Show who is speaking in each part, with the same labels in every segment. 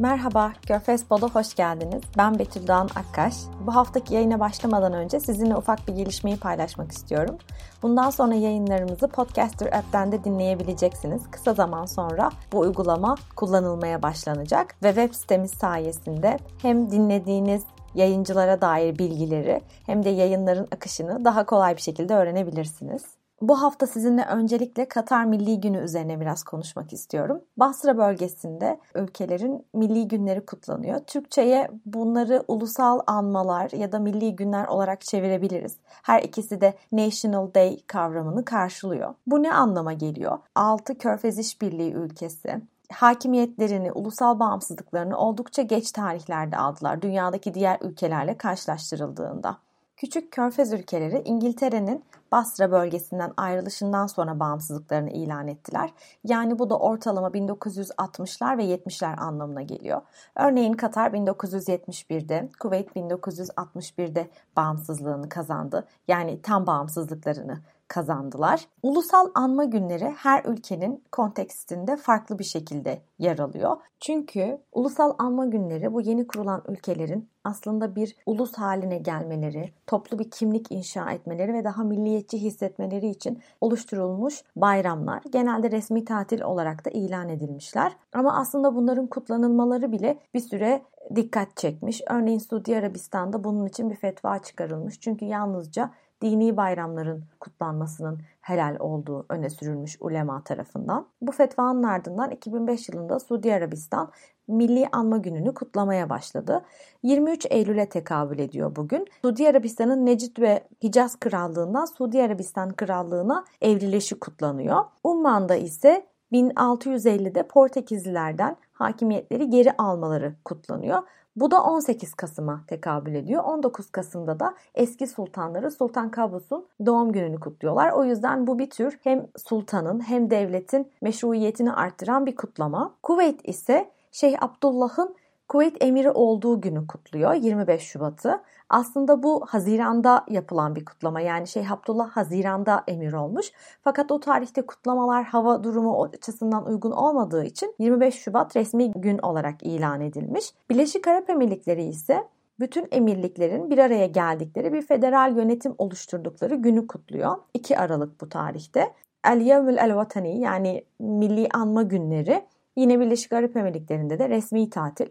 Speaker 1: Merhaba, Körfez Pod'a hoş geldiniz. Ben Betül Doğan Akkaş. Bu haftaki yayına başlamadan önce sizinle ufak bir gelişmeyi paylaşmak istiyorum. Bundan sonra yayınlarımızı Podcaster app'ten de dinleyebileceksiniz. Kısa zaman sonra bu uygulama kullanılmaya başlanacak ve web sitemiz sayesinde hem dinlediğiniz yayıncılara dair bilgileri hem de yayınların akışını daha kolay bir şekilde öğrenebilirsiniz. Bu hafta sizinle öncelikle Katar Milli Günü üzerine biraz konuşmak istiyorum. Basra bölgesinde ülkelerin milli günleri kutlanıyor. Türkçe'ye bunları ulusal anmalar ya da milli günler olarak çevirebiliriz. Her ikisi de National Day kavramını karşılıyor. Bu ne anlama geliyor? 6 Körfez İşbirliği ülkesi hakimiyetlerini, ulusal bağımsızlıklarını oldukça geç tarihlerde aldılar dünyadaki diğer ülkelerle karşılaştırıldığında. Küçük körfez ülkeleri İngiltere'nin Basra bölgesinden ayrılışından sonra bağımsızlıklarını ilan ettiler. Yani bu da ortalama 1960'lar ve 70'ler anlamına geliyor. Örneğin Katar 1971'de, Kuveyt 1961'de bağımsızlığını kazandı. Yani tam bağımsızlıklarını kazandılar. Ulusal anma günleri her ülkenin kontekstinde farklı bir şekilde yer alıyor. Çünkü ulusal anma günleri bu yeni kurulan ülkelerin aslında bir ulus haline gelmeleri, toplu bir kimlik inşa etmeleri ve daha milliyetçi hissetmeleri için oluşturulmuş bayramlar. Genelde resmi tatil olarak da ilan edilmişler. Ama aslında bunların kutlanılmaları bile bir süre dikkat çekmiş. Örneğin Suudi Arabistan'da bunun için bir fetva çıkarılmış. Çünkü yalnızca dini bayramların kutlanmasının helal olduğu öne sürülmüş ulema tarafından. Bu fetvanın ardından 2005 yılında Suudi Arabistan Milli Anma Günü'nü kutlamaya başladı. 23 Eylül'e tekabül ediyor bugün. Suudi Arabistan'ın Necid ve Hicaz Krallığından Suudi Arabistan Krallığı'na evrilişi kutlanıyor. Umman'da ise 1650'de Portekizlilerden hakimiyetleri geri almaları kutlanıyor. Bu da 18 Kasım'a tekabül ediyor. 19 Kasım'da da eski sultanları Sultan Kabus'un doğum gününü kutluyorlar. O yüzden bu bir tür hem sultanın hem devletin meşruiyetini arttıran bir kutlama. Kuveyt ise Şeyh Abdullah'ın Kuveyt emiri olduğu günü kutluyor 25 Şubat'ı. Aslında bu Haziran'da yapılan bir kutlama. Yani Şeyh Abdullah Haziran'da emir olmuş. Fakat o tarihte kutlamalar hava durumu açısından uygun olmadığı için 25 Şubat resmi gün olarak ilan edilmiş. Birleşik Arap Emirlikleri ise bütün emirliklerin bir araya geldikleri bir federal yönetim oluşturdukları günü kutluyor. 2 Aralık bu tarihte. El Yevmül El Vatani yani Milli Anma Günleri Yine Birleşik Arap Emirlikleri'nde de resmi tatil.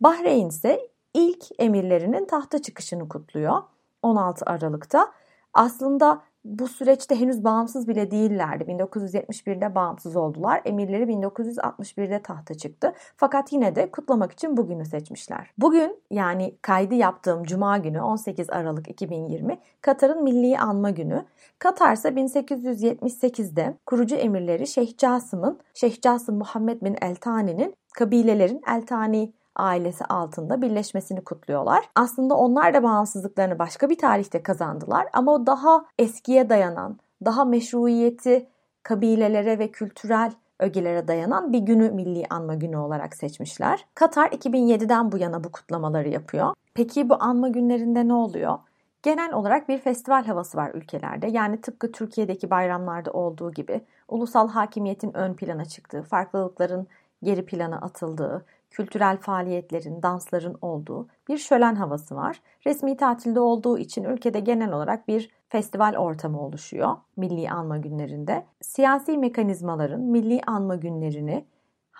Speaker 1: Bahreyn ise ilk emirlerinin tahta çıkışını kutluyor 16 Aralık'ta. Aslında bu süreçte henüz bağımsız bile değillerdi. 1971'de bağımsız oldular. Emirleri 1961'de tahta çıktı. Fakat yine de kutlamak için bugünü seçmişler. Bugün yani kaydı yaptığım Cuma günü 18 Aralık 2020 Katar'ın milli anma günü. Katar ise 1878'de kurucu emirleri Şeyh Casım'ın, Şeyh Casım Muhammed bin Eltani'nin kabilelerin Eltani ailesi altında birleşmesini kutluyorlar. Aslında onlar da bağımsızlıklarını başka bir tarihte kazandılar ama o daha eskiye dayanan, daha meşruiyeti kabilelere ve kültürel ögelere dayanan bir günü milli anma günü olarak seçmişler. Katar 2007'den bu yana bu kutlamaları yapıyor. Peki bu anma günlerinde ne oluyor? Genel olarak bir festival havası var ülkelerde. Yani tıpkı Türkiye'deki bayramlarda olduğu gibi ulusal hakimiyetin ön plana çıktığı, farklılıkların geri plana atıldığı, kültürel faaliyetlerin, dansların olduğu bir şölen havası var. Resmi tatilde olduğu için ülkede genel olarak bir festival ortamı oluşuyor milli anma günlerinde. Siyasi mekanizmaların milli anma günlerini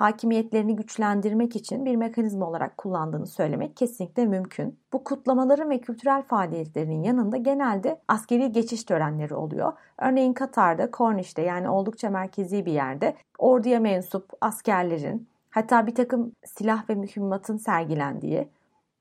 Speaker 1: hakimiyetlerini güçlendirmek için bir mekanizma olarak kullandığını söylemek kesinlikle mümkün. Bu kutlamaların ve kültürel faaliyetlerinin yanında genelde askeri geçiş törenleri oluyor. Örneğin Katar'da, Cornish'te yani oldukça merkezi bir yerde orduya mensup askerlerin hatta bir takım silah ve mühimmatın sergilendiği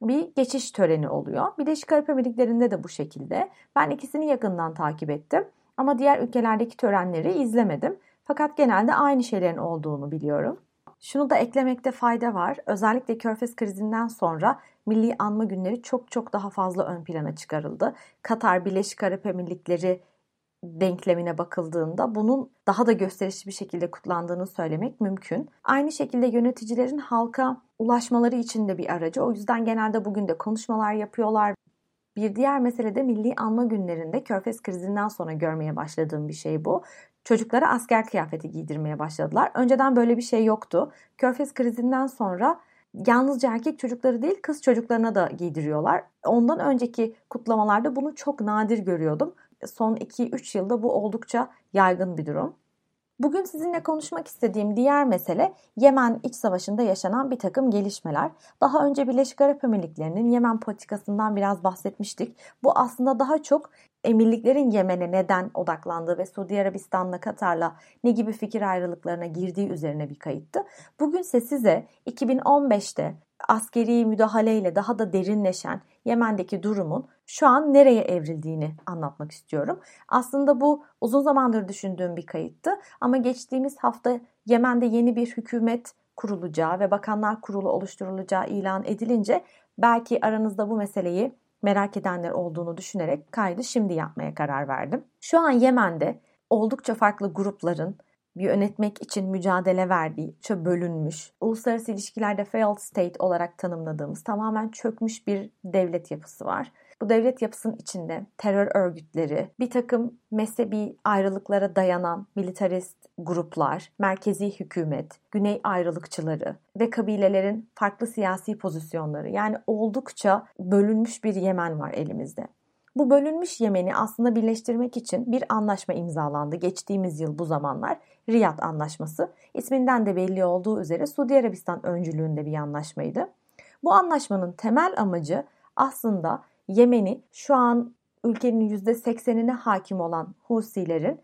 Speaker 1: bir geçiş töreni oluyor. Birleşik Arap Emirlikleri'nde de bu şekilde. Ben ikisini yakından takip ettim ama diğer ülkelerdeki törenleri izlemedim. Fakat genelde aynı şeylerin olduğunu biliyorum. Şunu da eklemekte fayda var. Özellikle Körfez krizinden sonra milli anma günleri çok çok daha fazla ön plana çıkarıldı. Katar, Birleşik Arap Emirlikleri denklemine bakıldığında bunun daha da gösterişli bir şekilde kutlandığını söylemek mümkün. Aynı şekilde yöneticilerin halka ulaşmaları için de bir aracı. O yüzden genelde bugün de konuşmalar yapıyorlar. Bir diğer mesele de milli anma günlerinde Körfez krizinden sonra görmeye başladığım bir şey bu. Çocuklara asker kıyafeti giydirmeye başladılar. Önceden böyle bir şey yoktu. Körfez krizinden sonra yalnızca erkek çocukları değil kız çocuklarına da giydiriyorlar. Ondan önceki kutlamalarda bunu çok nadir görüyordum. Son 2-3 yılda bu oldukça yaygın bir durum. Bugün sizinle konuşmak istediğim diğer mesele Yemen iç savaşında yaşanan bir takım gelişmeler. Daha önce Birleşik Arap Emirlikleri'nin Yemen politikasından biraz bahsetmiştik. Bu aslında daha çok emirliklerin Yemen'e neden odaklandığı ve Suudi Arabistan'la Katar'la ne gibi fikir ayrılıklarına girdiği üzerine bir kayıttı. Bugünse size 2015'te askeri müdahaleyle daha da derinleşen Yemen'deki durumun şu an nereye evrildiğini anlatmak istiyorum. Aslında bu uzun zamandır düşündüğüm bir kayıttı ama geçtiğimiz hafta Yemen'de yeni bir hükümet kurulacağı ve bakanlar kurulu oluşturulacağı ilan edilince belki aranızda bu meseleyi merak edenler olduğunu düşünerek kaydı şimdi yapmaya karar verdim. Şu an Yemen'de oldukça farklı grupların yönetmek için mücadele verdiği, bölünmüş, uluslararası ilişkilerde failed state olarak tanımladığımız tamamen çökmüş bir devlet yapısı var. Bu devlet yapısının içinde terör örgütleri, bir takım mezhebi ayrılıklara dayanan militarist gruplar, merkezi hükümet, güney ayrılıkçıları ve kabilelerin farklı siyasi pozisyonları yani oldukça bölünmüş bir Yemen var elimizde. Bu bölünmüş Yemen'i aslında birleştirmek için bir anlaşma imzalandı geçtiğimiz yıl bu zamanlar. Riyad Anlaşması. İsminden de belli olduğu üzere Suudi Arabistan öncülüğünde bir anlaşmaydı. Bu anlaşmanın temel amacı aslında Yemen'i şu an ülkenin %80'ine hakim olan Husilerin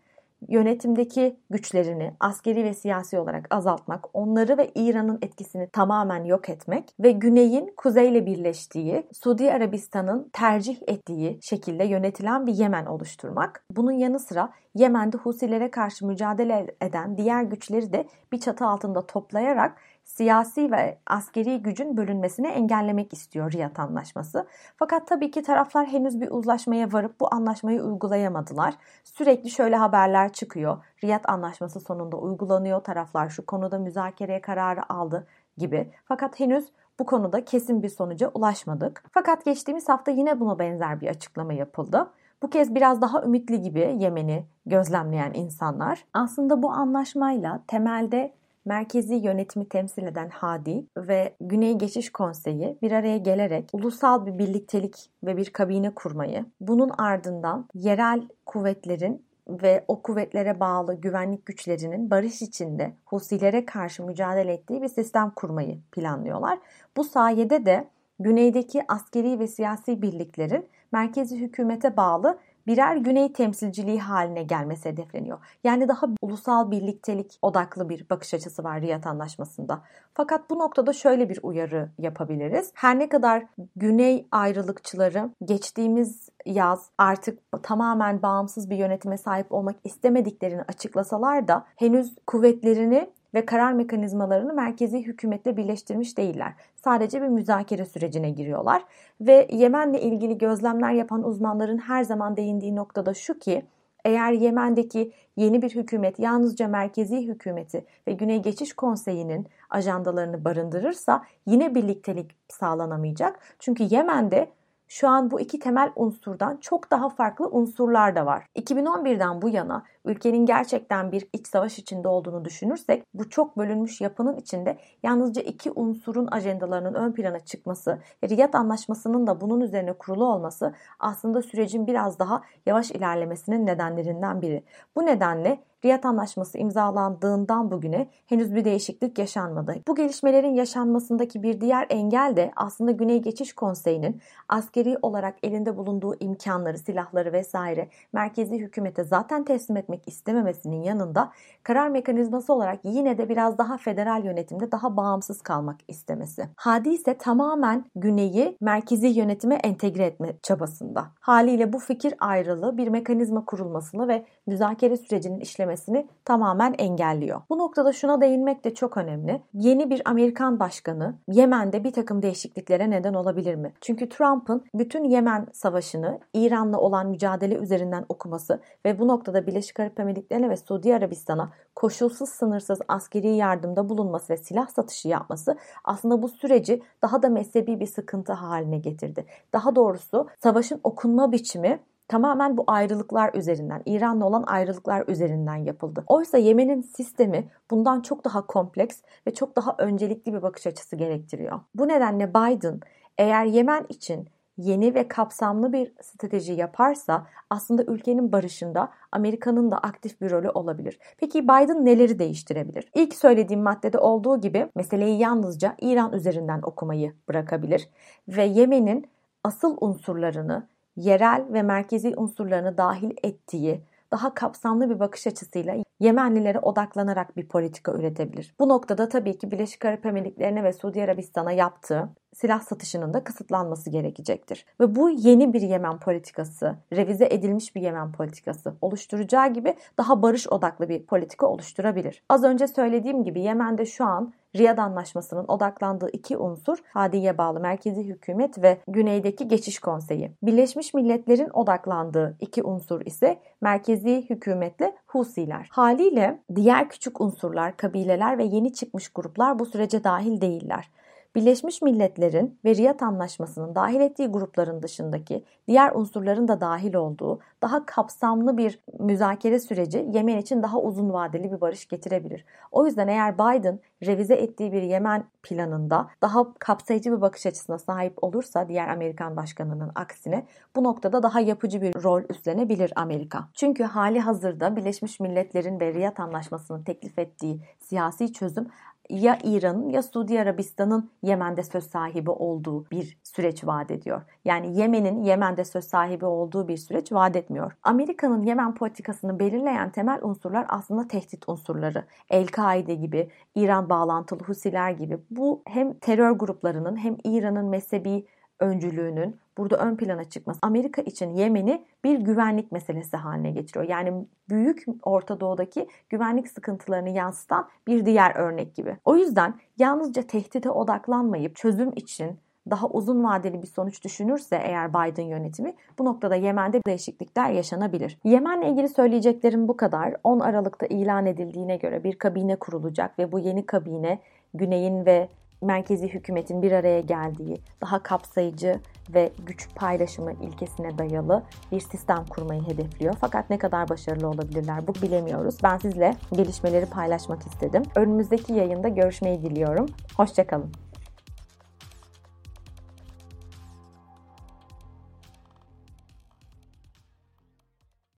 Speaker 1: yönetimdeki güçlerini askeri ve siyasi olarak azaltmak, onları ve İran'ın etkisini tamamen yok etmek ve güneyin kuzeyle birleştiği, Suudi Arabistan'ın tercih ettiği şekilde yönetilen bir Yemen oluşturmak. Bunun yanı sıra Yemen'de Husilere karşı mücadele eden diğer güçleri de bir çatı altında toplayarak siyasi ve askeri gücün bölünmesini engellemek istiyor Riyad Anlaşması. Fakat tabii ki taraflar henüz bir uzlaşmaya varıp bu anlaşmayı uygulayamadılar. Sürekli şöyle haberler çıkıyor. Riyad Anlaşması sonunda uygulanıyor. Taraflar şu konuda müzakereye kararı aldı gibi. Fakat henüz bu konuda kesin bir sonuca ulaşmadık. Fakat geçtiğimiz hafta yine buna benzer bir açıklama yapıldı. Bu kez biraz daha ümitli gibi Yemen'i gözlemleyen insanlar. Aslında bu anlaşmayla temelde merkezi yönetimi temsil eden Hadi ve Güney Geçiş Konseyi bir araya gelerek ulusal bir birliktelik ve bir kabine kurmayı, bunun ardından yerel kuvvetlerin ve o kuvvetlere bağlı güvenlik güçlerinin barış içinde Husilere karşı mücadele ettiği bir sistem kurmayı planlıyorlar. Bu sayede de güneydeki askeri ve siyasi birliklerin merkezi hükümete bağlı birer güney temsilciliği haline gelmesi hedefleniyor. Yani daha ulusal birliktelik odaklı bir bakış açısı var Riyad Anlaşması'nda. Fakat bu noktada şöyle bir uyarı yapabiliriz. Her ne kadar güney ayrılıkçıları geçtiğimiz yaz artık tamamen bağımsız bir yönetime sahip olmak istemediklerini açıklasalar da henüz kuvvetlerini ve karar mekanizmalarını merkezi hükümetle birleştirmiş değiller. Sadece bir müzakere sürecine giriyorlar ve Yemen'le ilgili gözlemler yapan uzmanların her zaman değindiği noktada şu ki eğer Yemen'deki yeni bir hükümet yalnızca merkezi hükümeti ve Güney Geçiş Konseyi'nin ajandalarını barındırırsa yine birliktelik sağlanamayacak. Çünkü Yemen'de şu an bu iki temel unsurdan çok daha farklı unsurlar da var. 2011'den bu yana ülkenin gerçekten bir iç savaş içinde olduğunu düşünürsek bu çok bölünmüş yapının içinde yalnızca iki unsurun ajandalarının ön plana çıkması Riyad Anlaşması'nın da bunun üzerine kurulu olması aslında sürecin biraz daha yavaş ilerlemesinin nedenlerinden biri. Bu nedenle Riyad Anlaşması imzalandığından bugüne henüz bir değişiklik yaşanmadı. Bu gelişmelerin yaşanmasındaki bir diğer engel de aslında Güney Geçiş Konseyi'nin askeri olarak elinde bulunduğu imkanları, silahları vesaire merkezi hükümete zaten teslim etmek istememesinin yanında karar mekanizması olarak yine de biraz daha federal yönetimde daha bağımsız kalmak istemesi. Hadi ise tamamen Güney'i merkezi yönetime entegre etme çabasında. Haliyle bu fikir ayrılığı bir mekanizma kurulmasını ve müzakere sürecinin işlemesi gelişmesini tamamen engelliyor. Bu noktada şuna değinmek de çok önemli. Yeni bir Amerikan başkanı Yemen'de bir takım değişikliklere neden olabilir mi? Çünkü Trump'ın bütün Yemen savaşını İran'la olan mücadele üzerinden okuması ve bu noktada Birleşik Arap Emirlikleri'ne ve Suudi Arabistan'a koşulsuz sınırsız askeri yardımda bulunması ve silah satışı yapması aslında bu süreci daha da mezhebi bir sıkıntı haline getirdi. Daha doğrusu savaşın okunma biçimi tamamen bu ayrılıklar üzerinden, İran'la olan ayrılıklar üzerinden yapıldı. Oysa Yemen'in sistemi bundan çok daha kompleks ve çok daha öncelikli bir bakış açısı gerektiriyor. Bu nedenle Biden eğer Yemen için yeni ve kapsamlı bir strateji yaparsa aslında ülkenin barışında Amerika'nın da aktif bir rolü olabilir. Peki Biden neleri değiştirebilir? İlk söylediğim maddede olduğu gibi meseleyi yalnızca İran üzerinden okumayı bırakabilir ve Yemen'in asıl unsurlarını, yerel ve merkezi unsurlarını dahil ettiği daha kapsamlı bir bakış açısıyla Yemenlilere odaklanarak bir politika üretebilir. Bu noktada tabii ki Birleşik Arap Emirlikleri'ne ve Suudi Arabistan'a yaptığı silah satışının da kısıtlanması gerekecektir. Ve bu yeni bir Yemen politikası, revize edilmiş bir Yemen politikası oluşturacağı gibi daha barış odaklı bir politika oluşturabilir. Az önce söylediğim gibi Yemen'de şu an Riyad Anlaşması'nın odaklandığı iki unsur Hadi'ye bağlı merkezi hükümet ve güneydeki geçiş konseyi. Birleşmiş Milletler'in odaklandığı iki unsur ise merkezi hükümetle Husiler. Haliyle diğer küçük unsurlar, kabileler ve yeni çıkmış gruplar bu sürece dahil değiller. Birleşmiş Milletler'in ve Riyad Anlaşması'nın dahil ettiği grupların dışındaki diğer unsurların da dahil olduğu daha kapsamlı bir müzakere süreci Yemen için daha uzun vadeli bir barış getirebilir. O yüzden eğer Biden revize ettiği bir Yemen planında daha kapsayıcı bir bakış açısına sahip olursa diğer Amerikan başkanının aksine bu noktada daha yapıcı bir rol üstlenebilir Amerika. Çünkü hali hazırda Birleşmiş Milletler'in ve Riyad Anlaşması'nın teklif ettiği siyasi çözüm ya İran'ın ya Suudi Arabistan'ın Yemen'de söz sahibi olduğu bir süreç vaat ediyor. Yani Yemen'in Yemen'de söz sahibi olduğu bir süreç vaat etmiyor. Amerika'nın Yemen politikasını belirleyen temel unsurlar aslında tehdit unsurları. El-Kaide gibi, İran bağlantılı Husiler gibi bu hem terör gruplarının hem İran'ın mezhebi öncülüğünün burada ön plana çıkması Amerika için Yemen'i bir güvenlik meselesi haline getiriyor. Yani büyük Orta Doğu'daki güvenlik sıkıntılarını yansıtan bir diğer örnek gibi. O yüzden yalnızca tehdite odaklanmayıp çözüm için daha uzun vadeli bir sonuç düşünürse eğer Biden yönetimi bu noktada Yemen'de değişiklikler yaşanabilir. Yemen'le ilgili söyleyeceklerim bu kadar. 10 Aralık'ta ilan edildiğine göre bir kabine kurulacak ve bu yeni kabine Güney'in ve merkezi hükümetin bir araya geldiği, daha kapsayıcı ve güç paylaşımı ilkesine dayalı bir sistem kurmayı hedefliyor. Fakat ne kadar başarılı olabilirler bu bilemiyoruz. Ben sizle gelişmeleri paylaşmak istedim. Önümüzdeki yayında görüşmeyi diliyorum. Hoşçakalın.